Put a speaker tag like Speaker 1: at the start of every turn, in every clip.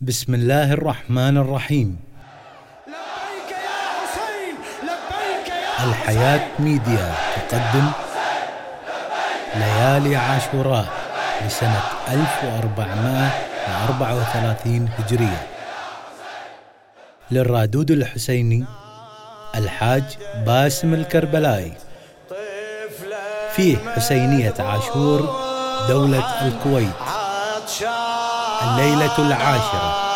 Speaker 1: بسم الله الرحمن الرحيم.
Speaker 2: لبيك يا حسين لبيك يا
Speaker 1: الحياة ميديا. تقدم ليالي عاشوراء لسنة 1434 هجرية. للرادود الحسيني الحاج باسم الكربلائي فيه حسينية عاشور دولة الكويت. الليلة العاشرة.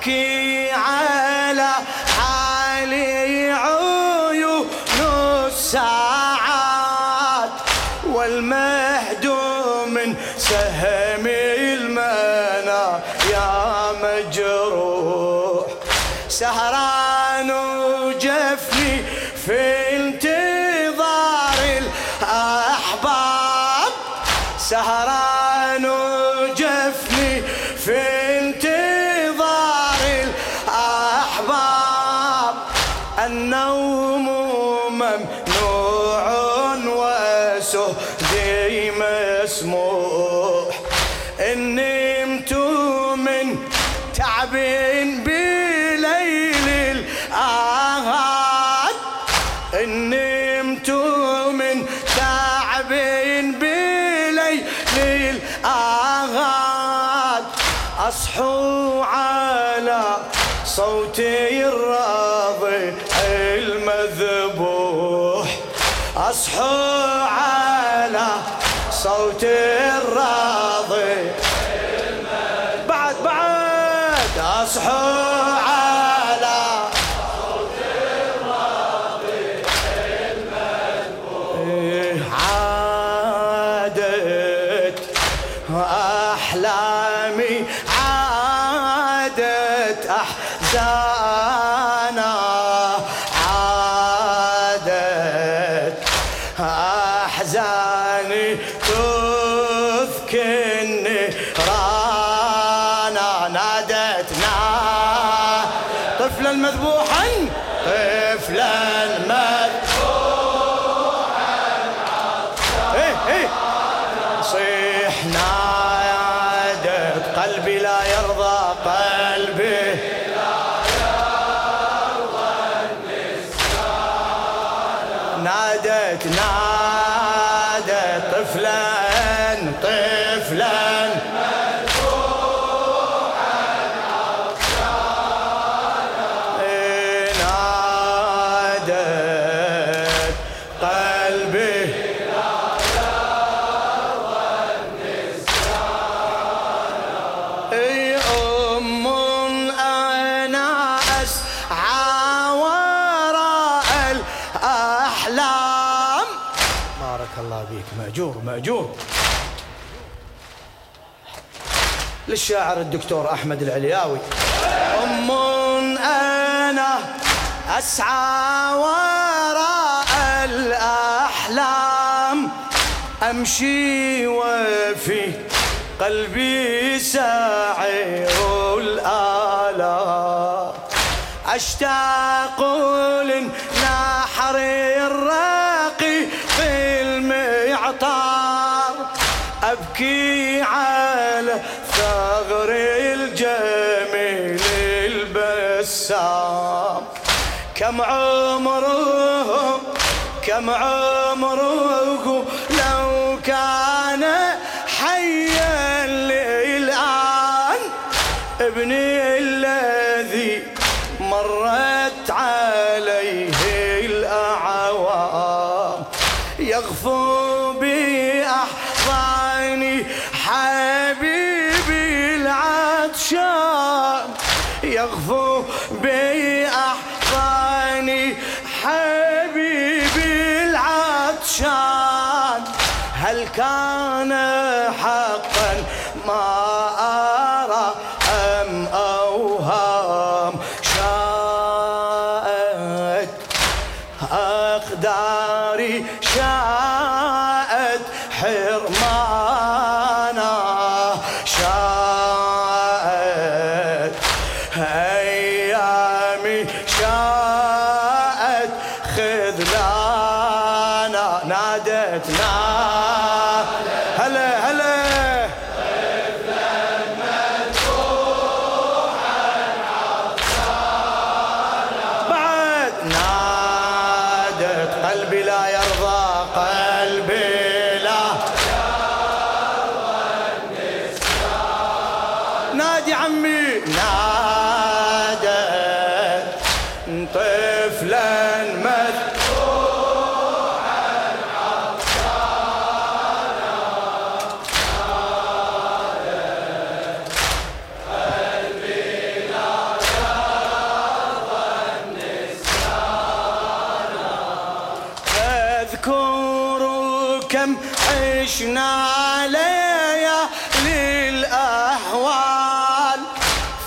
Speaker 2: Keep. أصحو على صوت الراضي. بعد بعد أصحو تذكرني رانا نادتنا طفلا مذبوحا. الله بيك. مأجور مأجور. للشاعر الدكتور أحمد العلياوي. أم أنا أسعى وراء الأحلام. أمشي وفي قلبي ساعر الآلام. أشتاق للنحر الراقي. في المعطار أبكي على ثغر الجميل البسام. كم عمره كم عمره لو كان حيا الآن ابني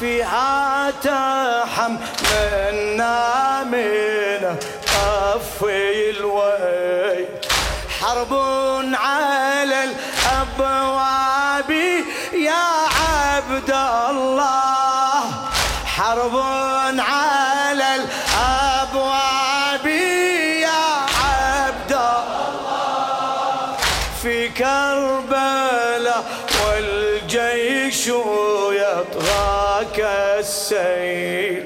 Speaker 2: فيها تحملنا من طفي الويل حرب على الأبواب يا عبد الله. كالسيل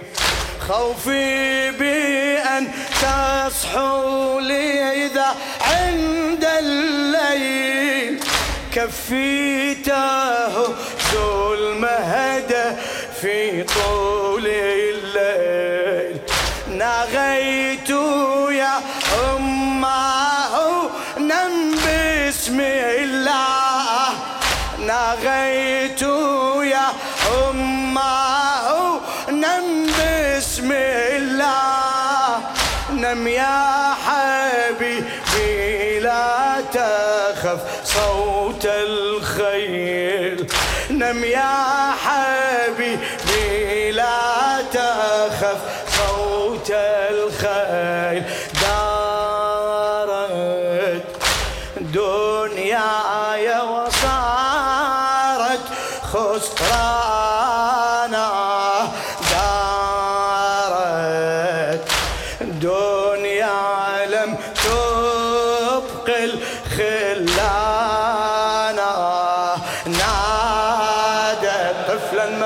Speaker 2: خوفي بأن تصحوا لي إذا عند الليل. كفيته ذو المهدى في طول الليل. نغيت يا أمه نم بسم الله. نغيت يا أمه نم يا حبيبي لا تخف صوت الخيل. نم يا حبيبي لا تخف صوت الخيل.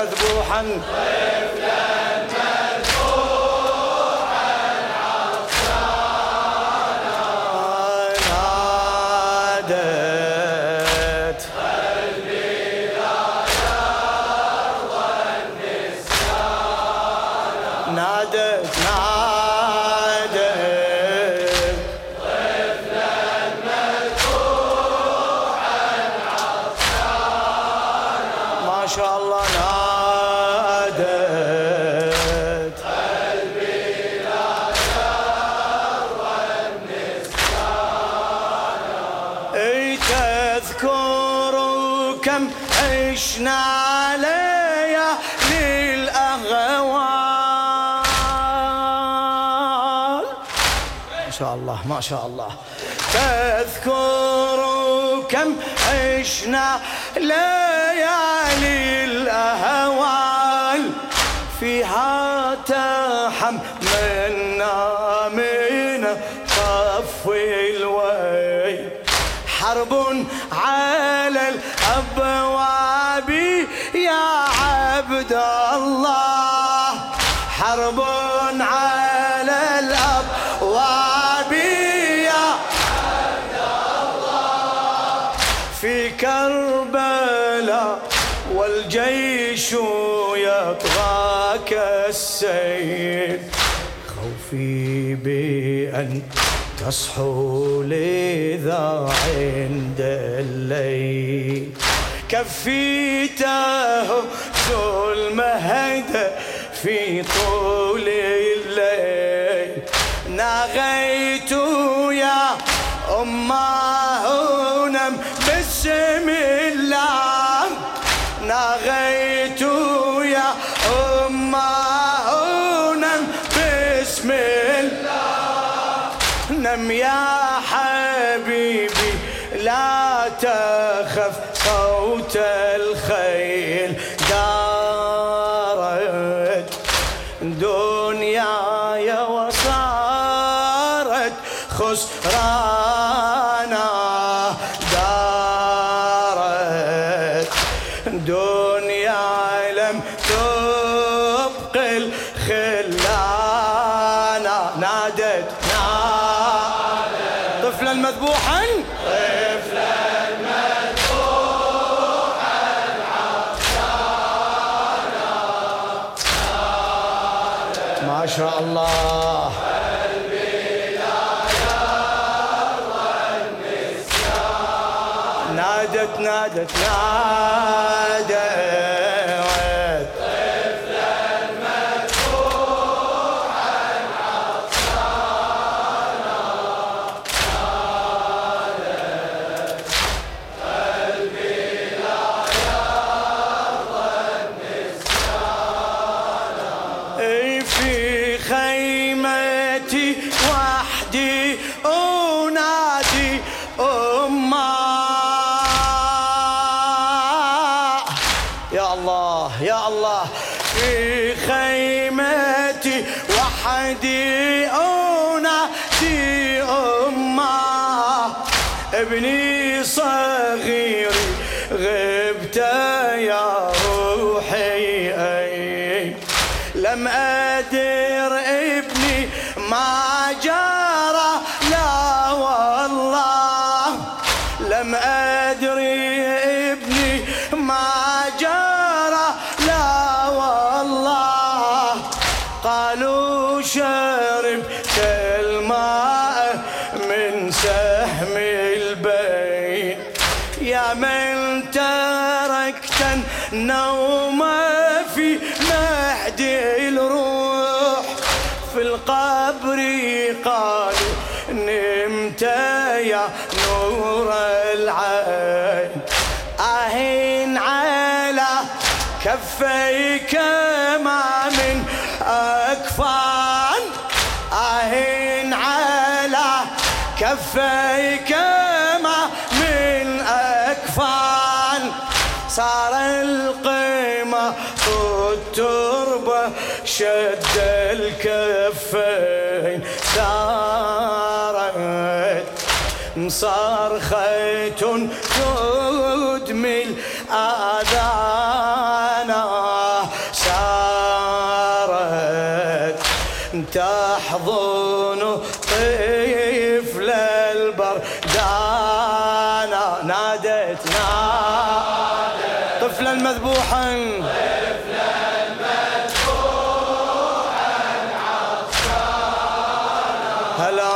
Speaker 2: مذبوحا شاء الله ما شاء الله. تذكر كم عشنا ليالي الأهوال. فيها تحملنا من طفي الويل حرب على الأبواب يا عبد الله. بأن تصحو لذا عند الليل. كفيته ظلم هدى في طول الليل. نغيت يا أمه نم بسم نادت طفلا مذبوحا؟ ما شاء الله. نادت نادت نادت. في خيمتي وحدي أنادي أمه ابني صغير. يا نور العين. أهين على كفيك ما من أكفان. أهين على كفيك ما من أكفان. صار القيمة التربة شد الكفين صرخة تدمي الآذان سارت تحضن طفل البردان. نادت نادت طفلا مذبوحا. هلا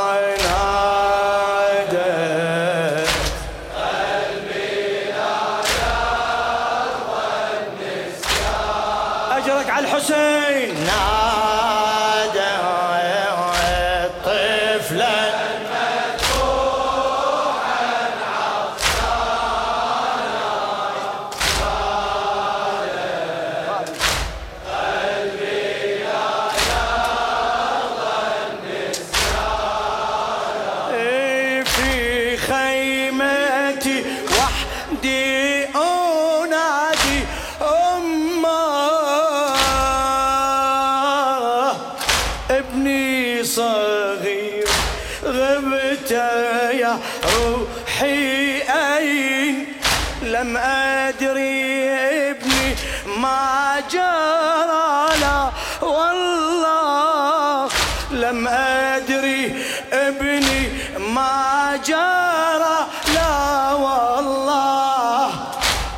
Speaker 2: لم أدري ابني ما جرى لا والله لم أدري ابني ما جرى لا والله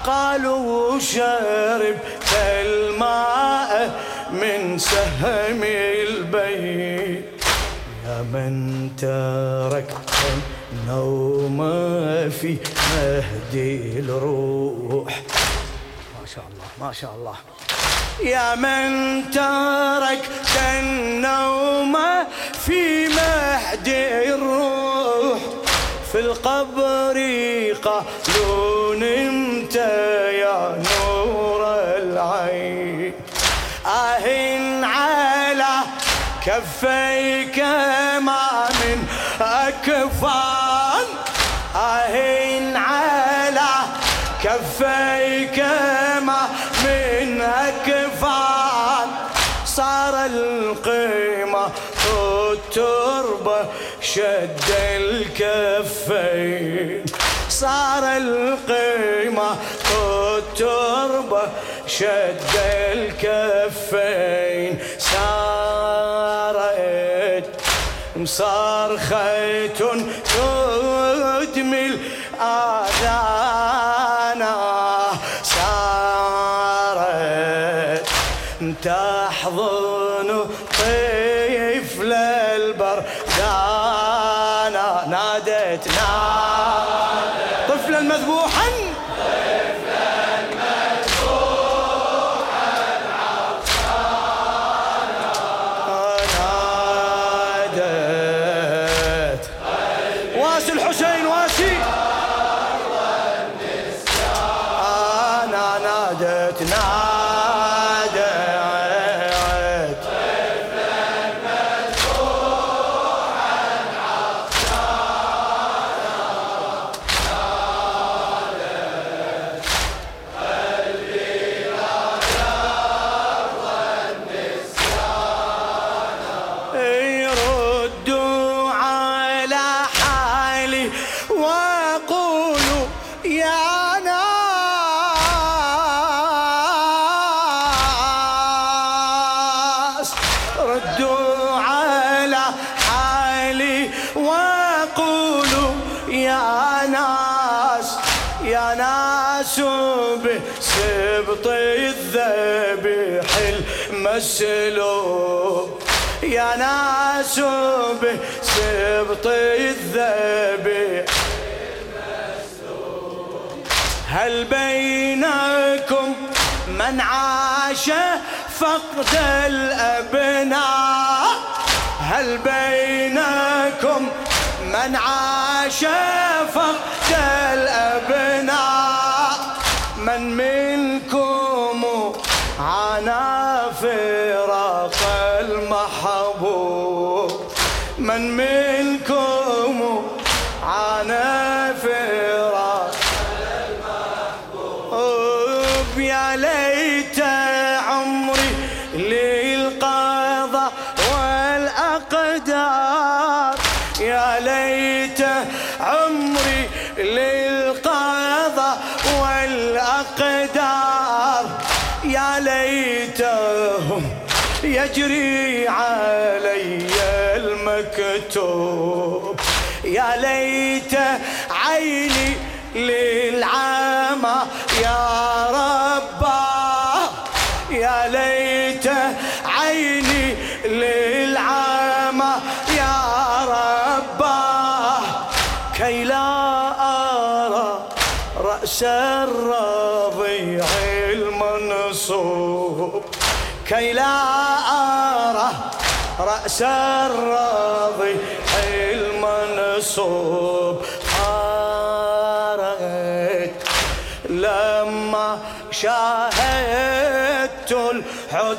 Speaker 2: قالوا شرب الماء من سهم البيت. يا من ترك النوم في مهدي الروح. ما شاء الله ما شاء الله. يا من ترك النوم في مهدي الروح. في القبر قالوا نمت يا نور العين. آه على كفيك ما من أكفان. على كفيك ما من أكفان صار القيمة التربة شد الكفين. صار القيمة التربة شد الكفين. صارت مصرخة تدمي الآذان. تحضن طفل البردانة نادت نادت طفلا مذبوحا. ردوا على حالي وقولوا يا ناس يا ناس بسبط الذبيح المسلوب يا ناس بسبط الذبيح هل بينكم من عاش فقد الأبناء هل بينكم من عاش فقد الأبناء؟ من منكم عانى فراق المحبوب؟ من منكم عانى فراق المحبوب؟ يا ليت يجري علي المكتوب. يا ليت عيني للعامى يا رباه يا ليت عيني للعامى يا رباه كي لا أرى رأس الرضيع المنصوب. كي لا رأس الرضيع المنصوب خارج لما شاهدت العدوان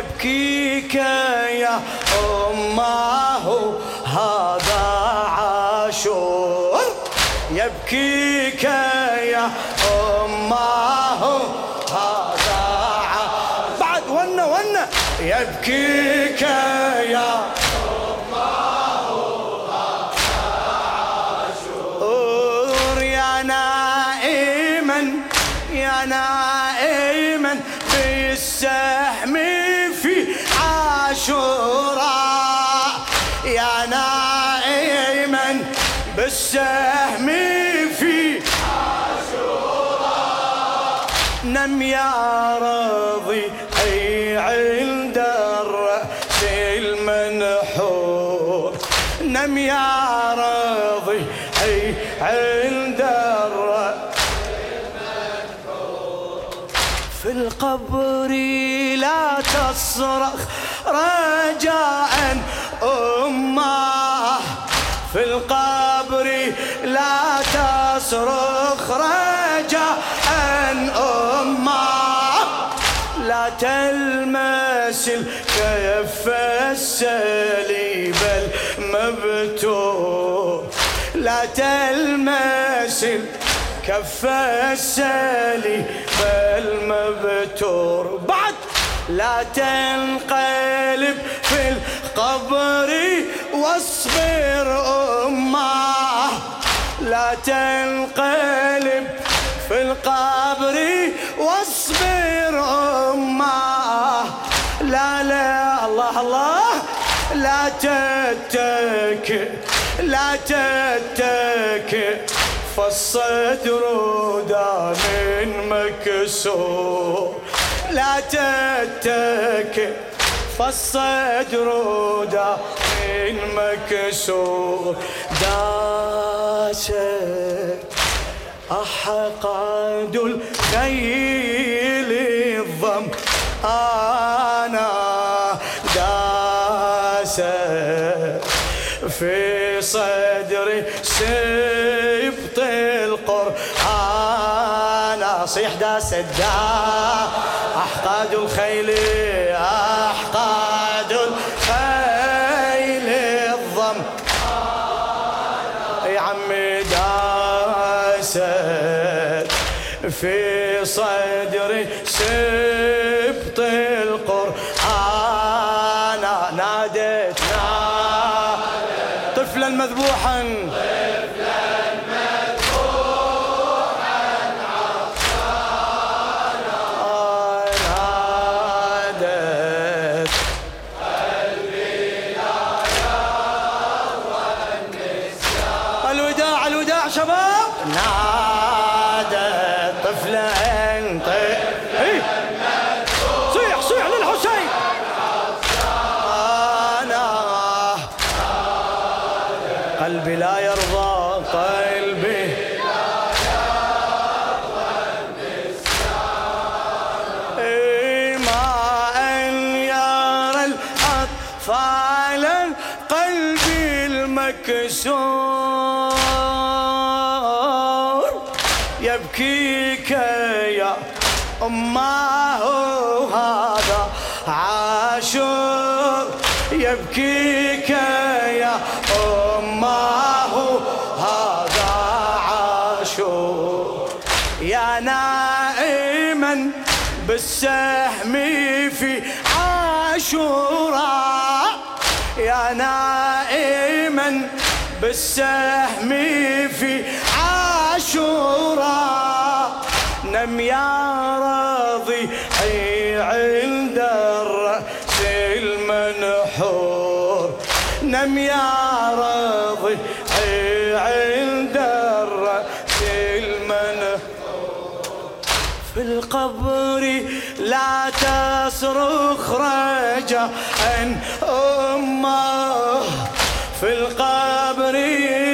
Speaker 2: يبكيك يا أماه هذا عاشور. يبكيك يا أماه هذا ع- بعد يبكيك بالسهم في نم يا راضي أي عند الرأس المنحور نم يا راضي أي عند في القبر لا تصرخ رجاء أمه. في القبر تصرخ رجاء أمة. لا تلمس الكف السليب المبتور لا تلمس الكف السليب المبتور. بعد لا تنقلب في القبر واصبر أمة. لا تنقلب في القبر واصبر أمه. لا لا الله الله. لا تتكئ لا تتكئ فالصدر دام مكسور لا تتكئ فالصدر دام مكسور داست أحقاد الخيل الضم. أنا داس في صدري سبط القرآن. صيح داس الدا أحقاد الخيل في صدري سبط القرآن. ناديت طفلا مذبوحا. طفلا بالسهم في عاشوراء يا نائما بالسهم في عاشوراء نم يا راضي عند الرأس المنحور. نم يا راضي القبر لا تصرخ رجاء أمه في القبر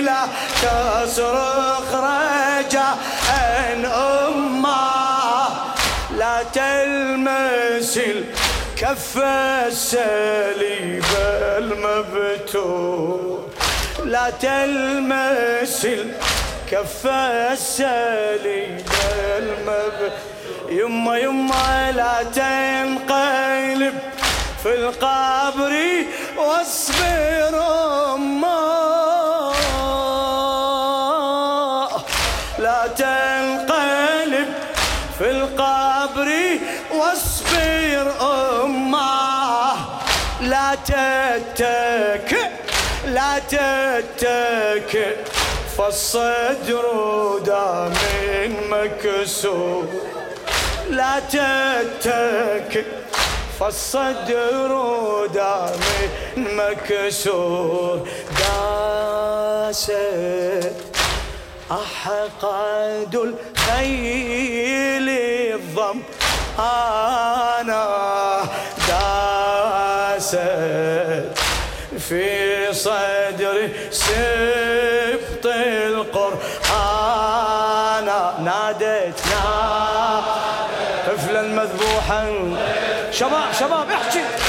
Speaker 2: لا تصرخ رجاء أمه لا تلمس الكف السليب المبتور لا تلمس الكف السليب المبتور يما يما لا تنقلب في القبر واصبر أمه. لا تنقلب في القبر واصبر أمه. لا تتك لا تتك فالصدر دام مكسور. لا تتك فالصدر دام مكسور. داست أحقد الخيل الضم. أنا داست في صدري سبط طفلا مذبوحا شباب شباب احكي.